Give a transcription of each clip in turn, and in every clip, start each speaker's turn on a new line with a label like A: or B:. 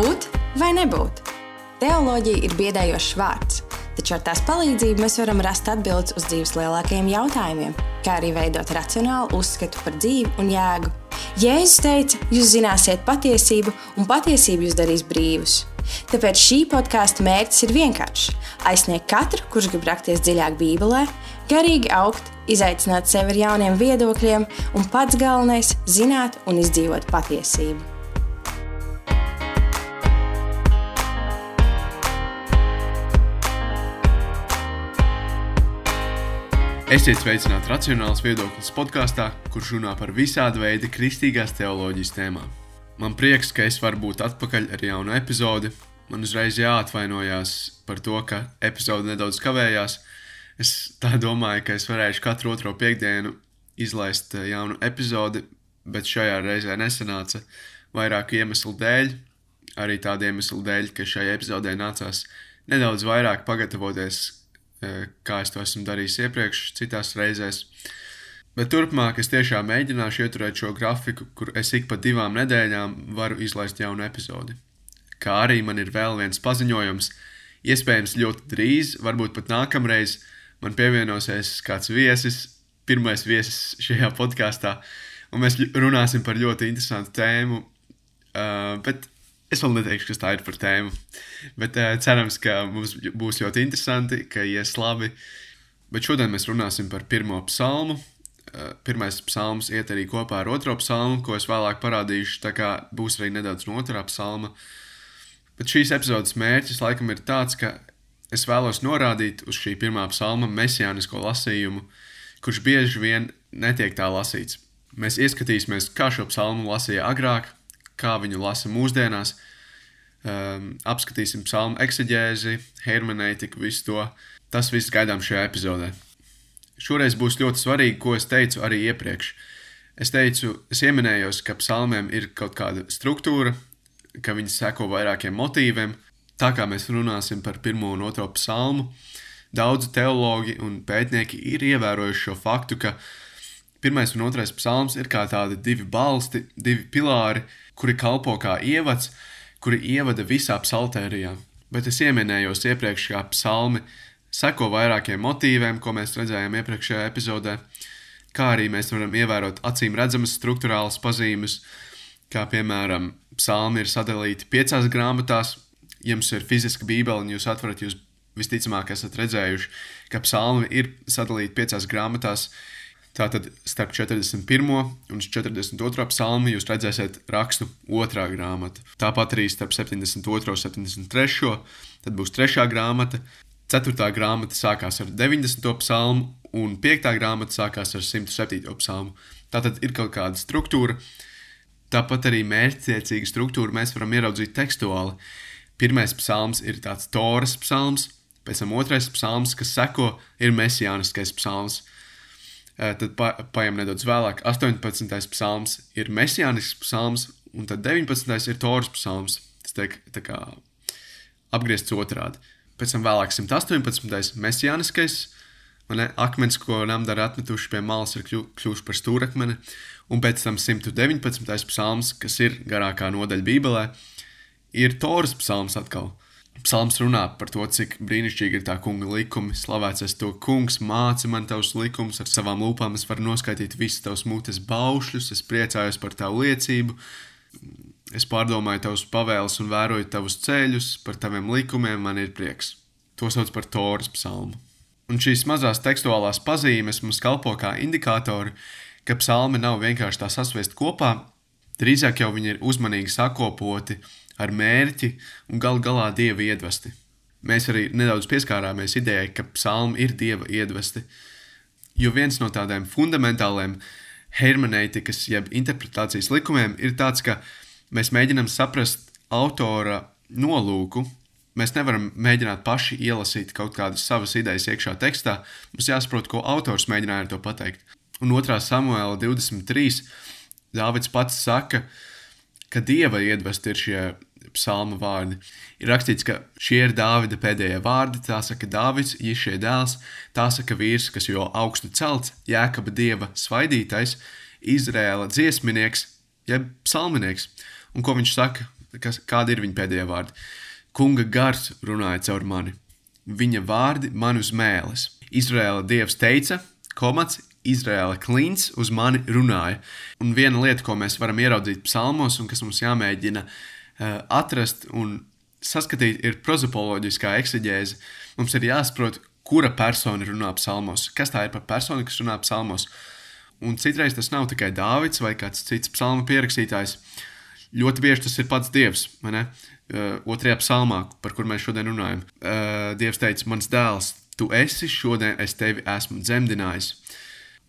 A: Būt vai nebūt? Teoloģija ir biedējošs vārds, taču ar tās palīdzību mēs varam rast atbildes uz dzīves lielākajiem jautājumiem, kā arī veidot racionālu uzskatu par dzīvi un jēgu. Jēzus teica, jūs zināsiet patiesību, un patiesība jūs darīs brīvus. Tāpēc šī podkāstu mērķis ir vienkāršs - aizsniegt katru, kurš grib rakties dziļāk Bībelē, garīgi augt, izaicināt sevi ar jauniem viedokļiem, un pats galvenais - zināt un izdzīvot patiesību.
B: Esiet sveicināti Racionāls viedoklis podkāstā, kurš runā par visāda veida kristīgās teoloģijas tēmām. Man prieks, ka es varu būt atpakaļ ar jaunu epizodi. Man uzreiz jāatvainojās par to, ka epizode nedaudz kavējās. Es tā domāju, ka es varēšu katru otro piekdienu izlaist eh, jaunu epizodi, bet šajā reizē nesanāca vairāku iemeslu dēļ. Arī tādu iemeslu dēļ, ka šai epizodē nācās nedaudz vairāk pagatavoties kā es to esmu darījis iepriekš, citās reizēs. Bet turpmāk es tiešām mēģināšu ieturēt šo grafiku, kur es ik pa divām nedēļām varu izlaist jaunu epizodi. Kā arī man ir vēl viens paziņojums, iespējams ļoti drīz, varbūt pat nākamreiz, man pievienosies kāds viesis, pirmais viesis šajā podkāstā, un mēs runāsim par ļoti interesantu tēmu. Uh, bet Es vēl neteikšu, kas tā ir par tēmu, bet uh, cerams, ka mums būs ļoti interesanti, ka ies labi. Bet šodien mēs runāsim par pirmo psalmu. Uh, pirmais psalms iet arī kopā ar otro psalmu, ko es vēlāk parādīšu, tā kā būs arī nedaudz no otrā psalma. Bet šīs epizodes mērķis laikam ir tāds, ka es vēlos norādīt uz šī pirmā psalma mesijānisko lasījumu, kurš bieži vien netiek tā lasīts. Mēs ieskatīsimies, kā šo psalmu lasīja agrāk, kā viņu lasa mūsdienās. Um, apskatīsim psalmu eksegēzi, hermenētiku, visu to. Tas viss gaidām šajā epizodē. Šoreiz būs ļoti svarīgi, ko es teicu arī iepriekš. Es teicu, es pieminējos, ka psalmiem ir kaut kāda struktūra, ka viņi seko vairākiem motīviem. Tā kā mēs runāsim par pirmo un otro psalmu, daudzi teologi un pētnieki ir ievērojuši šo faktu, ka pirmais un otrais psalms ir kā tādi divi balsti, divi pilāri, kuri kalpo kā ievads, kuri ievada visā psaltērijā. Bet es ieminējos iepriekš, kā psalmi seko vairākiem motīviem, ko mēs redzējām iepriekšējā epizodē, kā arī mēs varam ievērot acīm redzamas struktūrālas pazīmes, kā piemēram, psalmi ir sadalīti piecās grāmatās. Jums ir fiziska bībele un jūs atverat, jūs visticamāk esat redzējuši, ka psalmi ir sadalīti piecās grāmatās, Tātad starp 41. un 42. psalmu jūs redzēsiet rakstu otrā grāmata. Tāpat arī starp 72. un 73. tad būs trešā grāmata. Ceturtā grāmata sākās ar 90. psalmu, un piekta grāmata sākās ar 107. psalmu. Tātad ir kaut kāda struktūra. Tāpat arī mērķtiecīga struktūra mēs varam ieraudzīt tekstuāli. Pirmais psalms ir tāds Toras psalms, pēc tam otrais psalms, kas seko, ir mesijāniskais psalms. Tad pa, paiem nedaudz vēlāk. 18. psalms ir mesijānisks psalms, un tad 19. ir Toras psalms. Tas tiek tā kā apgriezts otrādi. Pēc tam vēlāk 118. mesijāniskais, ne, akmens, ko namdara atmetuši pie malas, ir kļu, kļuvuši par stūrakmeni, un pēc tam 119. psalms, kas ir garākā nodaļa Bībelē, ir Toras psalms atkal. Psalms runā par to, cik brīnišķīgi ir tā kunga likumi. Slavēts es to kungs, māci man tavus likumus, ar savām lūpām es varu noskaidrot visus tavus mutes baušļus, es priecājos par tavu liecību, es pārdomāju tavus pavēles un vēroju tavus ceļus, par taviem likumiem man ir prieks. To sauc par Toras psalmu. Un šīs mazās tekstuālās pazīmes mums kalpo kā indikātori, ka psalmi nav vienkārši tā sasviest kopā, drīzāk jau viņi ir uzmanīgi sakopoti ar mērķi un gal galā dieva iedvesti. Mēs arī nedaudz pieskārāmies idejai, ka psalmi ir dieva iedvesti, jo viens no tādiem fundamentāliem hermenētikas, jeb interpretācijas likumiem ir tāds, ka mēs mēģinām saprast autora nolūku. Mēs nevaram mēģināt paši ielasīt kaut kādas savas idejas iekšā tekstā. Mums jāsaprot, ko autors mēģināja ar to pateikt. Un 2. samuēlā 23. Dāvids pats saka, ka dieva iedvesti ir šie psalma vārdi. Ir rakstīts, ka šie ir Dāvida pēdējie vārdi, tā saka Dāvids, Jišie dēls, tā saka vīrs, kas jo augstu celts, Jēkaba dieva svaidītais, Izrēla dziesminieks, jeb psalminieks. Un ko viņš saka? kas, kādi ir viņa pēdējie vārdi. Kunga gars runāja caur mani, viņa vārdi man uz mēles. Izraēla dievs teica, komats, Izraēla klints uz mani runāja. Un viena lieta, ko mēs varam ieraudzīt psalmos, un kas mums jāmēģina atrast un saskatīt, ir prozapoloģiskā eksegēze. Mums ir jāsaprot, kura persona runā psalmos, kas tā ir par personu, kas runā psalmos. Un citreiz tas nav tikai Dāvids vai kāds cits psalmu pierakstītājs. Ļoti bieži tas ir pats Dievs. Uh, otrajā psalmā, par kur mēs šodien runājam, uh, Dievs teica: Mans dēls, tu esi šodien, es tevi esmu dzemdinājis.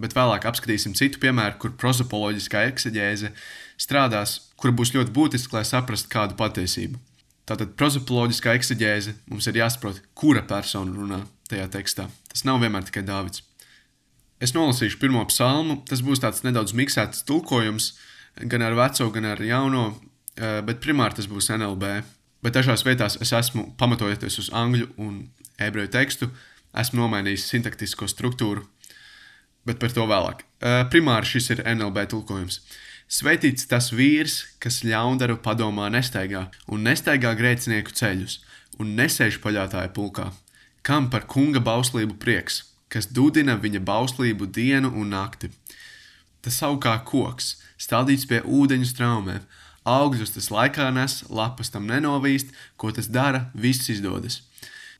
B: Bet vēlāk apskatīsim citu piemēru, kur prozapoloģiskā eksegēze strādās, kura būs ļoti būtiska, lai saprastu kādu patiesību. Tātad prozapoloģiskā eksegēze mums ir jāsaprot, kura persona runā tajā tekstā. Tas nav vienmēr tikai Dāvids. Es nolasīšu pirmo psalmu. Tas būs tāds nedaudz miksēts tulkojums, gan ar veco, gan ar jauno, eh, bet primāri tas būs NLB. Bet dažās vietās es esmu, pamatojoties uz angļu un ebreju tekstu, esmu nomainījis sintaktisko struktūru, bet par to vēlāk. Eh, primāri šis ir NLB tulkojums. Svētīts tas vīrs, kas ļaundaru padomā nestaigā un nestaigā grēcinieku ceļus un nesēž paļātāja pulkā, kam par kunga bauslību prieks kas dudina viņa bauslību dienu un nakti. Tas savu kā koks, stādīts pie ūdeņu straumēm, augļus tas laikā nes, lapas tam nenovīst, ko tas dara, viss izdodas.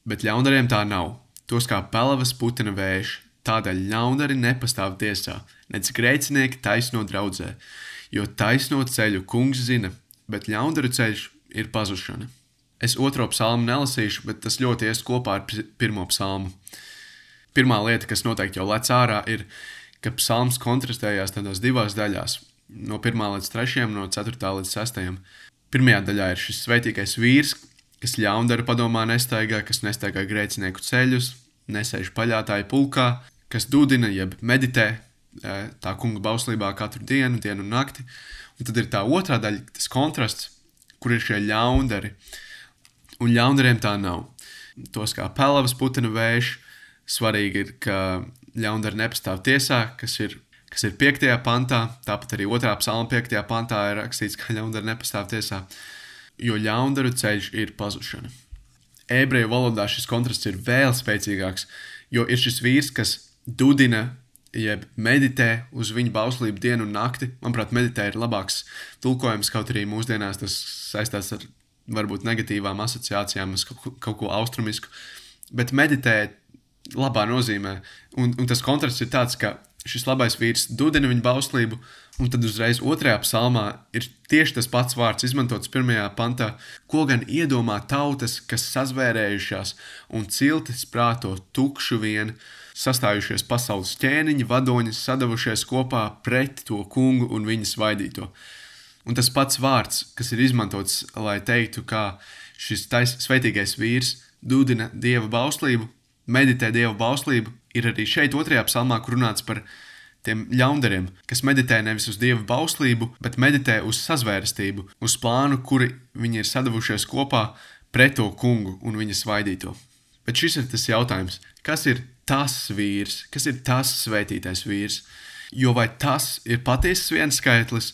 B: Bet ļaundariem tā nav, tos kā pelavas putina vējš, tādēļ ļaundari nepastāv tiesā, nec grēcinieki taisno draudzē, jo taisno ceļu kungs zina, bet ļaundaru ceļš ir pazušana. Es otro psalmu nelasīšu, bet tas ļoti ies kopā ar pirmo psalmu pirmā lieta, kas noteikti jau lec ārā, ir, ka psalms kontrastējās tādās divās daļās. No 1 līdz 3, no 4 līdz 6. Pirmajā daļā ir šis svētīgais vīrs, kas ļaundaru padomā nestaigā, kas nestaigā grēcinieku ceļus, nesēž paļātāju pulkā, kas dudina, jeb meditē tā kunga bauslībā katru dienu, dienu un nakti. Un tad ir tā otrā daļa, tas kontrasts, kur ir šie ļaundari. Un ļaundariem tā nav. Tos kā pelavas putina vējš, Svarīgi ir, ka ļaundari nepastāv tiesā, kas ir, kas ir 5. pantā, tāpat arī 2. psalma 5. pantā ir rakstīts, ka ļaundari nepastāv tiesā, jo ļaundaru ceļš ir pazušana. Ebreju valodā šis kontrasts ir vēl spēcīgāks, jo ir šis vīrs, kas dudina, jeb meditē uz viņa bauslību dienu un nakti. Manuprāt, meditē ir labāks tulkojums, kaut arī mūsdienās tas saistās ar varbūt negatīvām asociācijām, kaut, kaut ko austrumisku. Bet meditēt labā nozīmē. Un, un tas kontrasts ir tāds, ka šis labais vīrs dudina viņa bauslību, un tad uzreiz otrajā psalmā ir tieši tas pats vārds izmantots pirmajā pantā, ko gan iedomā tautas, kas sazvērējušās un ciltis prāto tukšu vien, sastājušies pasaules ķēniņi, vadoņi, sadavušies kopā pret to kungu un viņa svaidīto. Un tas pats vārds, kas ir izmantots, lai teiktu, kā šis tais, sveitīgais vīrs dudina dieva bauslību, meditē dievu bauslību, ir arī šeit, otrajā psalmā, kur runāts par tiem ļaundariem, kas meditē nevis uz dievu bauslību, bet meditē uz sazvērestību, uz plānu, kuri viņi ir sadavušies kopā pret to kungu un viņa svaidīto. Bet šis ir tas jautājums, kas ir tas vīrs, kas ir tas svētītais vīrs? Jo vai tas ir patiesas viens skaitlis,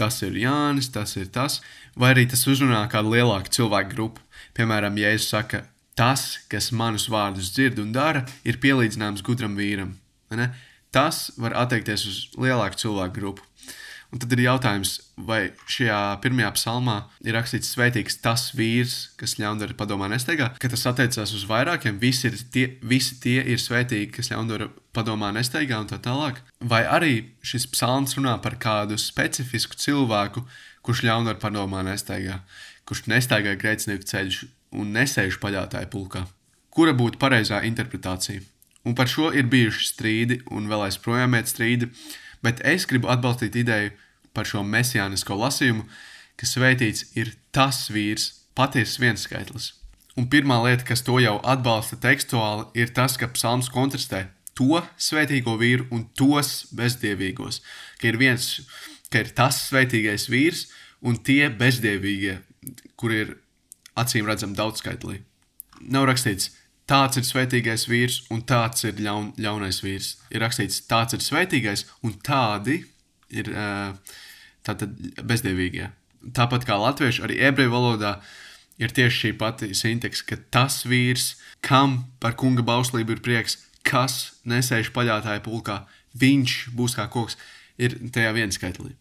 B: tas ir Jānis, tas ir tas, vai arī tas uzrunā kādu lielāku cilvēku grupu. Piemēram, Jēzus saka, Tas, kas manus vārdus dzird un dara, ir pielīdzināms gudram vīram. Tas var attiekties uz lielāku cilvēku grupu. Un tad ir jautājums, vai šajā pirmajā psalmā ir rakstīts svētīgs tas vīrs, kas ļaundara padomā nesteigā, ka tas attiecās uz vairākiem, visi, ir tie, visi tie ir svētīgi, kas ļaundara padomā nesteigā un tā tālāk. Vai arī šis psalms runā par kādu specifisku cilvēku, kurš ļaundara padomā nesteigā, kurš nestaigā grēcinieku ceļu un nesēžu paļātāju pulkā. Kura būtu pareizā interpretācija? Un par šo ir bijuši strīdi, un vēl aizprojām iet strīdi, bet es gribu atbalstīt ideju par šo mesijānisko lasījumu, ka svētīts ir tas vīrs, patiesas vienskaitlis. Un pirmā lieta, kas to jau atbalsta tekstuāli, ir tas, ka psalms kontrastē to svētīgo vīru un tos bezdievīgos. Ka ir viens, ka ir tas svētīgais vīrs un tie bezdievīgie, kur ir acīm redzam daudzskaitlī. Nav rakstīts, tāds ir svētīgais vīrs un tāds ir ļaun, ļaunais vīrs. Ir rakstīts, tāds ir svētīgais un tādi ir uh, tātad bezdievīgie. tāpat kā latviešu, arī ebreju valodā ir tieši šī pati sintakse, ka tas vīrs, kam par kunga bauslību ir prieks, kas nesēž paļātāja pulkā, viņš būs kā koks, ir tajā vienskaitlī.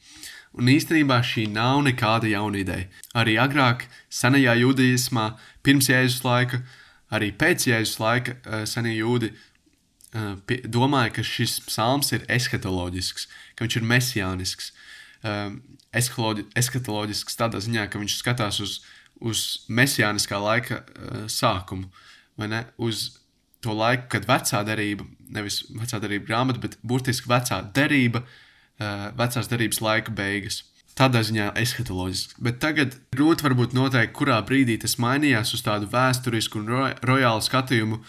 B: Un īstenībā šī nav nekāda jauna ideja. Arī agrāk, senajā jūdaismā, pirms Jēzus laika, arī pēc Jēzus laika, eh, senie jūdi eh, domāja, ka šis psalms ir eskatoloģisks, ka viņš ir mesijānisks. Eh, eskatoloģisks tādā ziņā, ka viņš skatās uz, uz mesijāniskā laika sākumu, vai ne? Uz to laiku, kad vecā derība, nevis vecā derība grāmata, bet burtiski vecā derība vecās darbības laika beigas. Tādā ziņā eskatoloģiski. Bet tagad grūti varbūt noteikt, kurā brīdī tas mainījās uz tādu vēsturisku un ro rojālu skatījumu,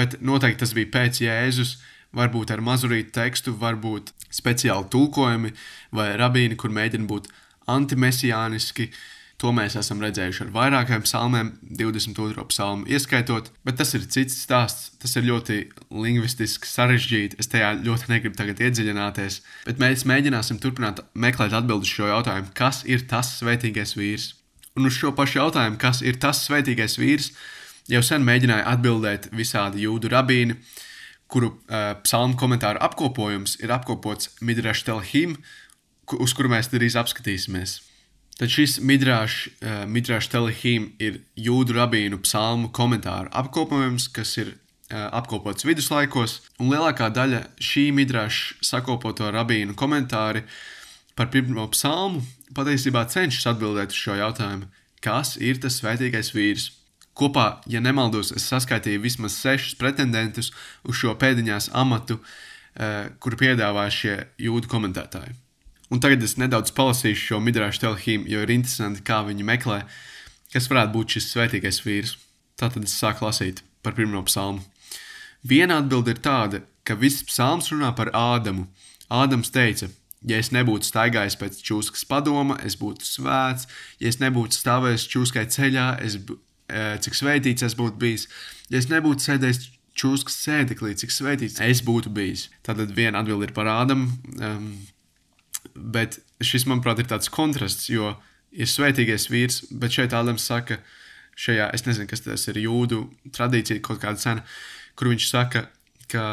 B: bet noteikti tas bija pēc Jēzus, varbūt ar mazurītu tekstu, varbūt speciāli tulkojumi vai rabīni, kur mēģina būt antimesijāniski, uh, To mēs esam redzējuši ar vairākiem psalmiem, 22. psalmu ieskaitot, bet tas ir cits stāsts. Tas ir ļoti lingvistiski sarežģīti. Es tajā ļoti negribu tagad iedziļināties, bet mēs mēģināsim turpināt meklēt atbildi uz šo jautājumu, kas ir tas svētīgais vīrs. Un uz šo pašu jautājumu, kas ir tas svētīgais vīrs, jau sen mēģināja atbildēt visādi jūdu rabīni, kuru uh, psalmu komentāru apkopojums ir apkopots Midrash Telhim, uz kuru mēs drīz apskatīsimies. Tad šis midrāšs, uh, midrāšs telehīm ir jūdu rabīnu psalmu komentāru apkopojums, kas ir uh, apkopots viduslaikos, un lielākā daļa šī midrāša sakopoto rabīnu komentāri par pirmo psalmu patiesībā cenšas atbildēt uz šo jautājumu, kas ir tas svētīgais vīrs. Kopā, ja nemaldos, es saskaitīju vismaz sešus pretendentus uz šo pēdiņās amatu, uh, kuru piedāvā šie jūdu komentētāji. Un tagad es nedaudz palasīšu šo midrāšu telhīmu, jo ir interesanti, kā viņi meklē, kas varētu būt šis svētīgais vīrs. Tātad es sāku lasīt par pirmo psalmu. Viena atbilde ir tāda, ka viss psalms runā par Ādamu. Ādams teica, ja es nebūtu staigājis pēc čūskas padoma, es būtu svēts, ja es nebūtu stāvējis čūskai ceļā, es, e, cik svētīts es būtu bijis, ja es nebūtu sēdējis čūskas sēdeklī, cik svētīts es būtu bijis. Tātad viena atbilde ir par Ādamu. Um, Bet šis, manuprāt, ir tāds kontrasts, jo ir svētīgais vīrs, bet šeit Ādams saka, šajā, es nezinu, kas tas ir jūdu tradīcija, kaut kāda cena, kur viņš saka, ka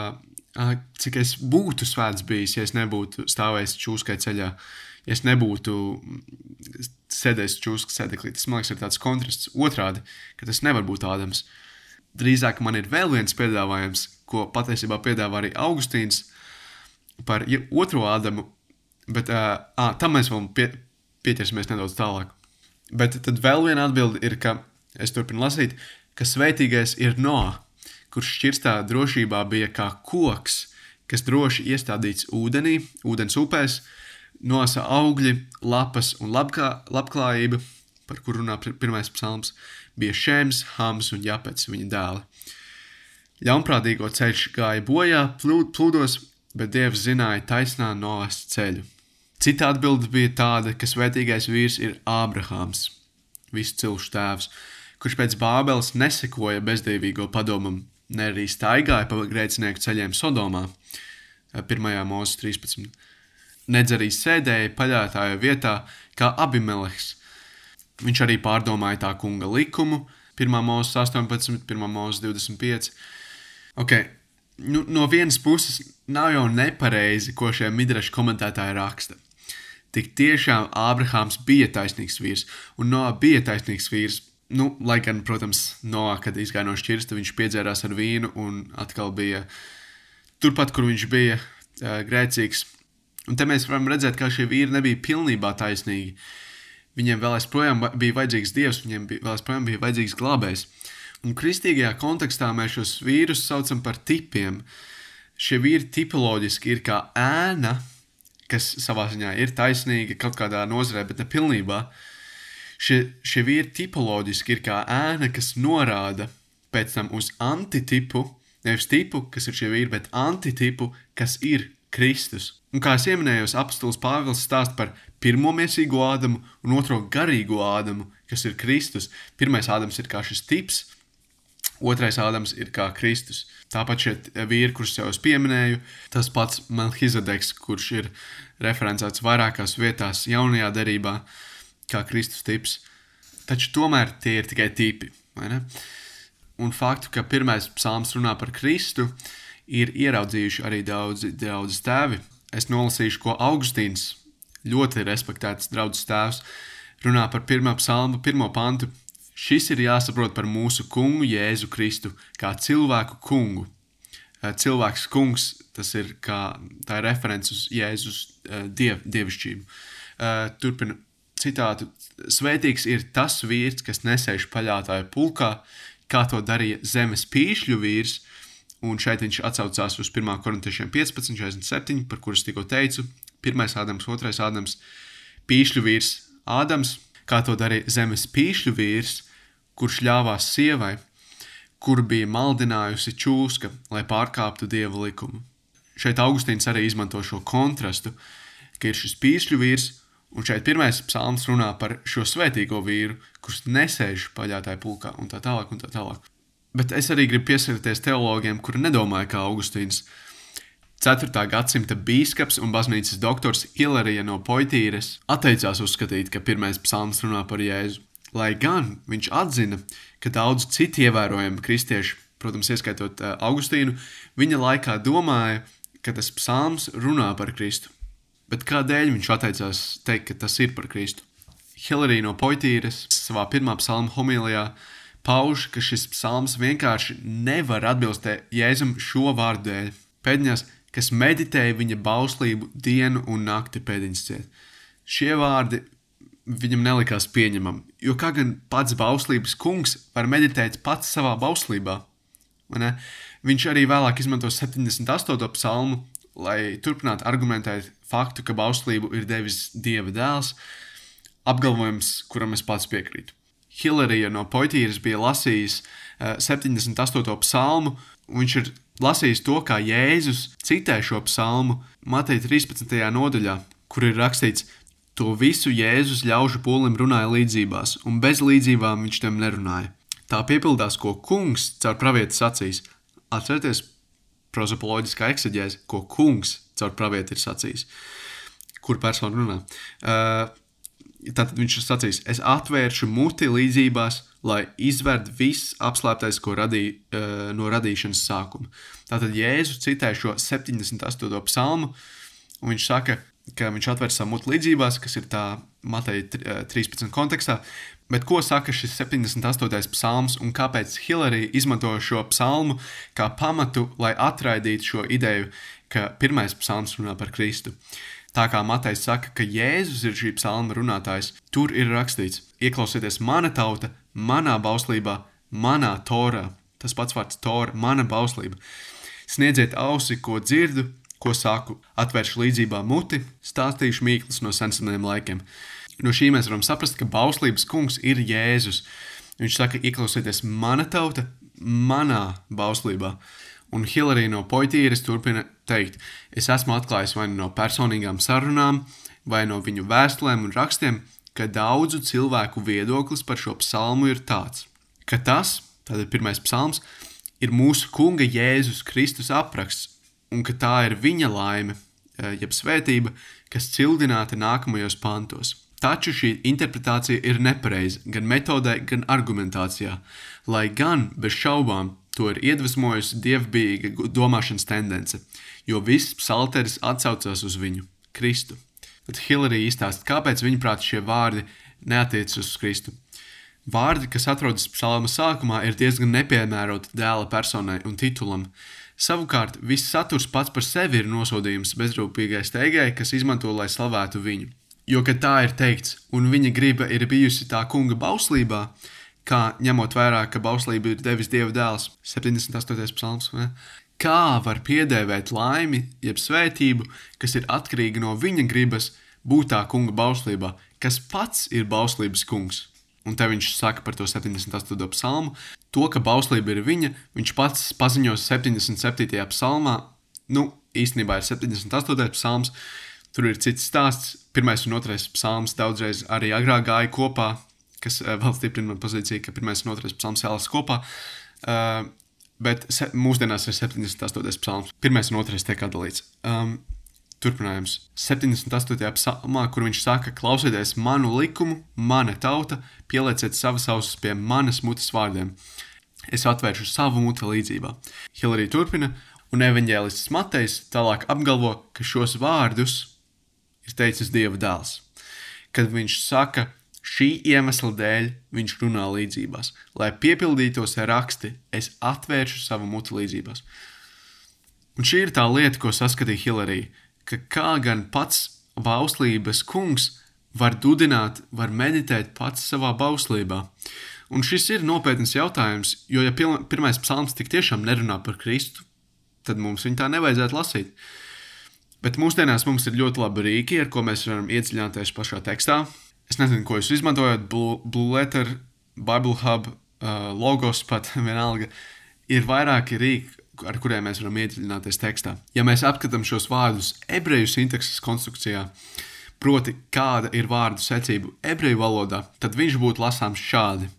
B: cik es būtu svēts bijis, ja es nebūtu stāvējis čūskai ceļā, ja es nebūtu sēdējis čūskas sēdeklī. Tas, man liekas, ir tāds kontrasts otrādi, ka tas nevar būt Ādams. Drīzāk man ir vēl viens piedāvājums, ko patiesībā piedāvā arī Augustīns par otro Ādamu, Bet uh, à, tam mēs vēl pie, pieķersimies nedaudz tālāk. Bet tad vēl viena atbilde ir, ka es turpinu lasīt, ka svētīgais ir Noā, kurš šķirstā drošībā bija kā koks, kas droši iestādīts ūdenī, ūdens upēs, nosa augļi, lapas un labkā, labklājība, par kuru runā pirmais psalms, bija Šēms, Hams un Japets viņa dēli. Ļaunprātīgo ceļš gāja bojā plūdos, bet Dievs zināja taisnā noas ceļu. Cita atbilde bija tāda, ka svētīgais vīrs ir Ābrahāms, visu cilšu tēvs, kurš pēc Bābeles nesekoja bezdīvīgo padomam, ne arī staigāja pa grēcinieku ceļiem Sodomā, 1. mūzes 13. Nedz arī sēdēja paļātāja vietā, kā Abimeleks. Viņš arī pārdomāja tā kunga likumu, 1. mūzes 18, 1. mūzes 25. Okay. Nu, no vienas puses, nav jau nepareizi, ko šie midrašu komentētāji raksta. Tik tiešām Ābrahāms bija taisnīgs vīrs, un Noā bija taisnīgs vīrs. Nu, lai gan, protams, Noā, kad izgāja no šķirsta, viņš piedzērās ar vīnu un atkal bija turpat, kur viņš bija grēcīgs. Un te mēs varam redzēt, ka šie vīri nebija pilnībā taisnīgi. Viņiem vēl aizprojām bija vajadzīgs dievs, viņiem bija, vēl aizprojām bija vajadzīgs glābējs. Un kristīgajā kontekstā mēs šos vīrus saucam par tipiem. Šie vīri tipoloģiski ir kā ēna, kas savā ziņā ir taisnīga kaut kādā nozarē, bet ne pilnībā. Šie, šie vīri tipoloģiski ir kā ēna, kas norāda pēc tam uz antitipu, nevis tipu, kas ir šie vīri, bet antitipu, kas ir Kristus. Un kā jau minēju, apstults Pāvils stāsta par pirmo miesīgo Ādamu un otro garīgo Ādamu, kas ir Kristus. Pirmais Ādams ir kā šis tips, Otrais Ādams ir kā Kristus. Tāpat šie vīri, kurus jau es pieminēju, tas pats Melchizedeks, kurš ir referencēts vairākās vietās jaunajā derībā, kā Kristus tips. Taču tomēr tie ir tikai tipi. Un faktu, ka pirmais psalms runā par Kristu, ir ieraudzījuši arī daudzi, daudzi tēvi. Es nolasīšu, ko Augustīns, ļoti respektēts draugs tēvs, runā par pirmā psalma, pirmo pantu. Šis ir jāsaprot par mūsu kungu Jēzu Kristu, kā cilvēku kungu. Eh, cilvēks kungs, tas ir kā tā ir referents uz Jēzus eh, diev, dievišķību. Eh, turpina citātu: Svētīgs ir tas vīrs, kas nesēž paļātāju pulkā, kā to darīja zemes pīšļu vīrs, un šeit viņš atsaucās uz 1. korintiešiem 15, 47, par kurus tikko teicu. Pirmais Ādams, otrais Ādams, pīšļu vīrs Ādams, kā to darīja zemes pīšļu vīrs, kurš ļāvās sievai, kur bija maldinājusi čūska, lai pārkāptu dieva likumu. Šeit Augustīns arī izmanto šo kontrastu, ka ir šis pīšļu vīrs, un šeit pirmais psalms runā par šo svētīgo vīru, kurš nesēž paļātāju pulkā, un tā tālāk, un tā tālāk. Bet es arī gribu pieskarties teologiem, kuri nedomāja kā Augustīns. 4. gadsimta biskups un baznīcas doktors Ilerija no Poitīres atteicās uzskatīt, ka pirmais psalms runā par Jēzu. Lai gan viņš atzina, ka daudz citu ievērojamu kristiešu, protams, ieskaitot uh, Augustīnu, viņa laikā domāja, ka tas psalms runā par Kristu. Bet kādēļ viņš atteicās teikt, ka tas ir par Kristu? Hilarija no Poitīres savā pirmā psalma homilijā pauž, ka šis psalms vienkārši nevar atbilst Jēzum šo vārdu dēļ. Pēdiņās, kas meditēja viņa bauslību dienu un nakti pēdiņas ciet. Šie vārdi viņam nelikās pieņemami, jo kā gan pats bauslības kungs var meditēt pats savā bauslībā? Viņš arī vēlāk izmanto 78. psalmu, lai turpinātu argumentēt faktu, ka bauslību ir devis Dieva dēls, apgalvojums, kuram es pats piekrītu. Hilarija no Poitīras bija lasījis uh, eh, 78. psalmu, un viņš ir lasījis to, kā Jēzus citē šo psalmu Mateja 13. nodaļā, kur ir rakstīts, to visu Jēzus ļaužu pūlim runāja līdzībās, un bez līdzībām viņš tam nerunāja. Tā piepildās, ko kungs caur pravieti sacīs. Atcerieties, prozapoloģiskā eksaģēze, ko kungs caur pravieti ir sacījis. Kur persona runā? Uh, Tātad viņš ir sacījis, es atvēršu muti līdzībās, lai izvērtu viss apslēptais, ko radīja uh, no radīšanas sākuma. Tātad Jēzus citē šo 78. psalmu, un viņš saka, ka viņš atver savu muti līdzībās, kas ir tā Mateja 13. kontekstā. Bet ko saka šis 78. psalms un kāpēc Hilārija izmanto šo psalmu kā pamatu, lai atraidītu šo ideju, ka pirmais psalms runā par Kristu? Tā kā Matejs saka, ka Jēzus ir šī psalma runātājs, tur ir rakstīts: Ieklausieties, mana tauta, manā bauslībā, manā torā. Tas pats vārds tora, mana bauslība. Sniedziet ausi, ko dzirdu, ko saku, atvēršu līdzībā muti, stāstīšu mīklas no senseniem laikiem. No šī mēs varam saprast, ka bauslības kungs ir Jēzus. Viņš saka, ieklausieties, mana tauta, manā bauslībā. Un Hilārija no Poitīras turpina teikt, es esmu atklājis vai nu no personīgām sarunām, vai no viņu vēstulēm un rakstiem, ka daudzu cilvēku viedoklis par šo psalmu ir tāds, ka tas, tātad pirmais psalms, ir mūsu kunga Jēzus Kristus apraksts, un ka tā ir viņa laime, eh, jeb svētība, kas cildināta nākamajos pantos. Taču šī interpretācija ir nepareiza gan metodē, gan argumentācijā, lai gan bez šaubām To ir iedvesmojusi dievbijīga domāšanas tendence, jo viss psalteris atsaucās uz viņu, Kristu. Tad Hilārija izstāsta, kāpēc viņaprāt šie vārdi neatiecas uz Kristu. Vārdi, kas atrodas psalma sākumā, ir diezgan nepiemēroti dēla personai un titulam. Savukārt, viss saturs pats par sevi ir nosodījums bezrūpīgai steigai, kas izmanto, lai slavētu viņu. Jo, kad tā ir teikts, un viņa griba ir bijusi tā kunga bauslībā, kā ņemot vērā, ka bauslība ir devis Dieva dēls, 78. psalms. Ne? Kā var piedēvēt laimi, jeb svētību, kas ir atkarīga no viņa gribas, būt tā kunga bauslībā, kas pats ir bauslības kungs? Un te viņš saka par to 78. psalmu, to, ka bauslība ir viņa, viņš pats paziņos 77. psalmā, nu, īstenībā ir 78. psalms, tur ir cits stāsts, pirmais un otrais psalms daudzreiz arī agrāk gāja kopā, kas uh, vēl stiprina manu pozīciju, ka pirmais un otrais psalms jālasa kopā. Uh, bet se, mūsdienās ir 78. psalms. Pirmais un otrais tiek atdalīts. Um, Turpinājums 78. psalmā, kur viņš saka, klausieties manu likumu, mana tauta, pielieciet savas ausis pie manas mutes vārdiem. Es atvēršu savu muti līdzībā. Hilārija turpina, un evanģēlists Matejs tālāk apgalvo, ka šos vārdus ir teicis Dieva dēls. Kad viņš saka, šī iemesla dēļ viņš runā līdzībās, lai piepildītos raksti, es atvēršu savu muti līdzībās. Un šī ir tā lieta, ko saskatīja Hilārija ka kā gan pats bauslības kungs var dudināt, var meditēt pats savā bauslībā. Un šis ir nopietns jautājums, jo, ja pirmais psalms tik tiešām nerunā par Kristu, tad mums viņu tā nevajadzētu lasīt. Bet mūsdienās mums ir ļoti labi rīki, ar ko mēs varam iedziļināties pašā tekstā. Es nezinu, ko jūs izmantojat, Blue, Blue Letter, Bible Hub, uh, logos pat vienalga. Ir vairāki rīki, ar kuriem mēs varam iedziļināties tekstā. Ja mēs apskatām šos vārdus ebreju sintakses konstrukcijā, proti, kāda ir vārdu secība ebreju valodā, tad viņš būtu lasāms šādi.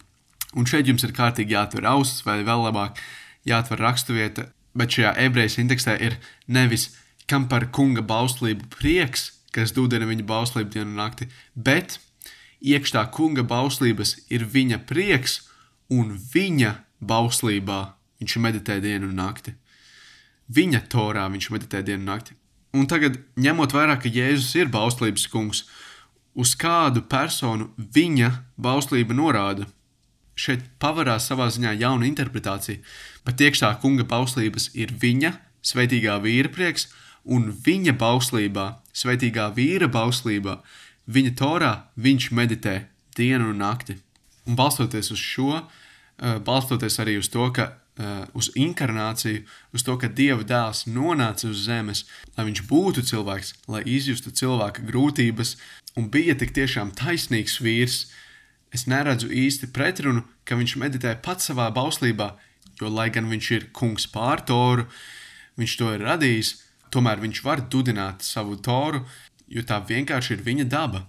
B: Un šeit jums ir kārtīgi jāatver ausis, vai vēl labāk jāatver raksturvieta, bet šajā ebreju sintaksē ir nevis kam par kunga bauslību prieks, kas dūdena viņa bauslību dienu un nakti, bet iekšā kunga bauslības ir viņa prieks un viņa bauslībā Viņš meditē dienu un nakti. Viņa torā viņš meditē dienu un nakti. Un tagad, ņemot vērā, ka Jēzus ir bauslības kungs, uz kādu personu viņa bauslība norāda, šeit pavarās savā ziņā jauna interpretācija, bet iekšā kunga bauslības ir viņa, svētīgā vīra prieks, un viņa bauslībā, svētīgā vīra bauslībā, viņa torā viņš meditē dienu un nakti. Un balstoties uz šo, eh, balstoties arī uz to, ka uz inkarnāciju, uz to, ka Dieva dēls nonāca uz zemes, lai viņš būtu cilvēks, lai izjustu cilvēka grūtības un bija tik tiešām taisnīgs vīrs. Es neredzu īsti pretrunu, ka viņš meditē pats savā bauslībā, jo, lai gan viņš ir kungs pār toru, viņš to ir radījis, tomēr viņš var dudināt savu toru, jo tā vienkārši ir viņa daba.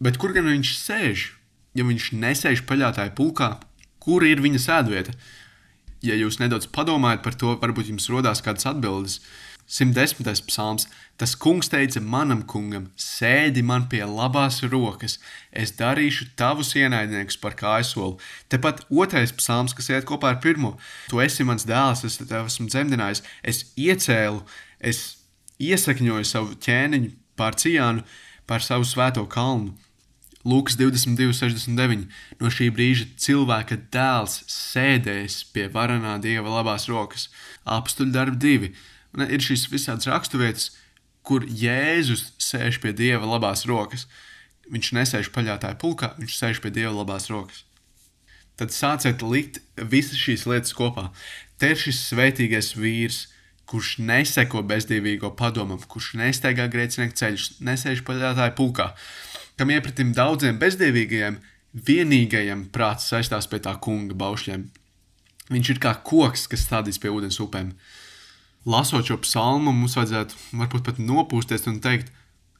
B: Bet kur gan viņš sēž? Ja viņš nesēž paļātāju pulkā, kur ir viņa sēdvieta? Ja jūs nedaudz padomājat par to, varbūt jums rodās kādas atbildes. 110. psalms. Tas kungs teica manam kungam: Sēdi man pie labās rokas, es darīšu tavus ienaidniekus par kājsoli. Tepat otrais psalms, kas iet kopā ar pirmo. Tu esi mans dēls, es tev esmu dzemdinājis, es iecēlu, es iesakņoju savu ķēniņu pār ciānu, pār savu svēto kalnu. Lūks 22, 69. No šī brīža cilvēka dēls sēdēs pie varenā dieva labās rokas. Apstuļu darbi divi. Un ir šīs visādas raksturvietas, kur Jēzus sēž pie dieva labās rokas. Viņš nesēž paļātāju pulkā, viņš sēž pie dieva labās rokas. Tad sāciet likt visas šīs lietas kopā. Te ir šis svētīgais vīrs, kurš neseko bezdīvīgo padomam, kurš nesteigā grēcinieku ceļus, nesēž paļātāju pulkā kam iepratim daudziem bezdievīgajiem, vienīgajam prāts saistās pie tā kunga baušļiem. Viņš ir kā koks, kas stādīs pie ūdens upēm. Lasot šo psalmu, mums vajadzētu varbūt pat nopūsties un teikt,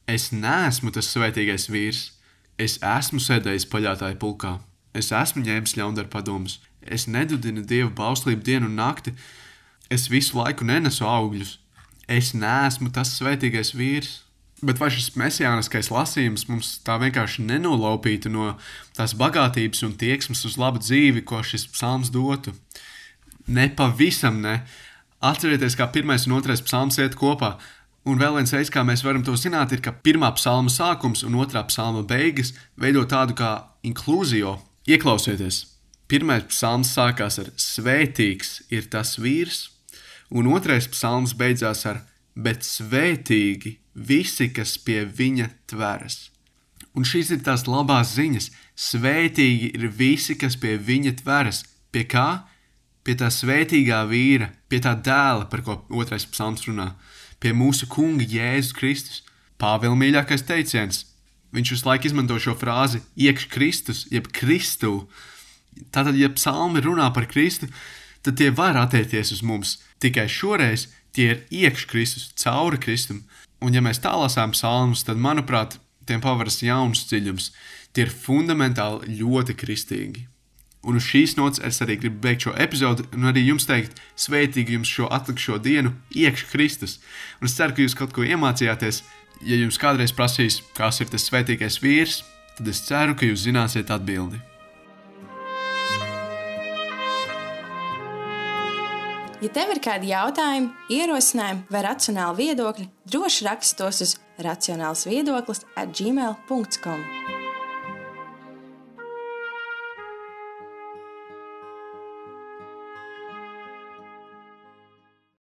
B: es neesmu tas svētīgais vīrs, es esmu sēdējis paļātāju pulkā, es esmu ņēmis ļaundaru padomus, es nedudinu dievu bauslību dienu un nakti, es visu laiku nenesu augļus, es neesmu tas svētīgais vīrs. Bet vai šis mesijāniskais lasījums mums tā vienkārši nenolaupītu no tās bagātības un tieksmes uz labu dzīvi, ko šis psalms dotu? Nepavisam ne. Atcerieties, kā pirmais un otrais psalms iet kopā. Un vēl viens veids, kā mēs varam to zināt, ir, ka pirmā psalma sākums un otrā psalma beigas veido tādu kā inklūziju. Ieklausieties! Pirmais psalms sākās ar Svētīgs ir tas vīrs, un otrais psalms beidzās ar Bet svētīgi visi, kas pie viņa tveras. Un šīs ir tās labās ziņas. Svētīgi ir visi, kas pie viņa tveras. Pie kā? Pie tā svētīgā vīra, pie tā dēla, par ko otrais psalms runā, pie mūsu kunga Jēzus Kristus. Pāvila mīļākais teiciens. Viņš visu laiku izmanto šo frāzi iekš Kristus, jeb Kristu. Tātad, ja psalmi runā par Kristu, tad tie var attiekties uz mums. Tikai šoreiz tie ir iekš Kristus, cauri Kristum. Un, ja mēs tā lasām psalmus, tad, manuprāt, tiem pavaras jauns dziļums. Tie ir fundamentāli ļoti kristīgi. Un uz šīs nots es arī gribu beigt šo epizodi un arī jums teikt, sveitīgi jums šo atlikušo dienu, iekšā Kristus. Un es ceru, ka jūs kaut ko iemācījāties. Ja jums kādreiz prasīs, kas ir tas svētīgais vīrs, tad es ceru, ka jūs zināsiet atbildi.
A: Ja tev ir kādi jautājumi, ierosinājumi vai racionāli viedokļi, droši raksti tos uz racionāls viedoklis at gmail.com.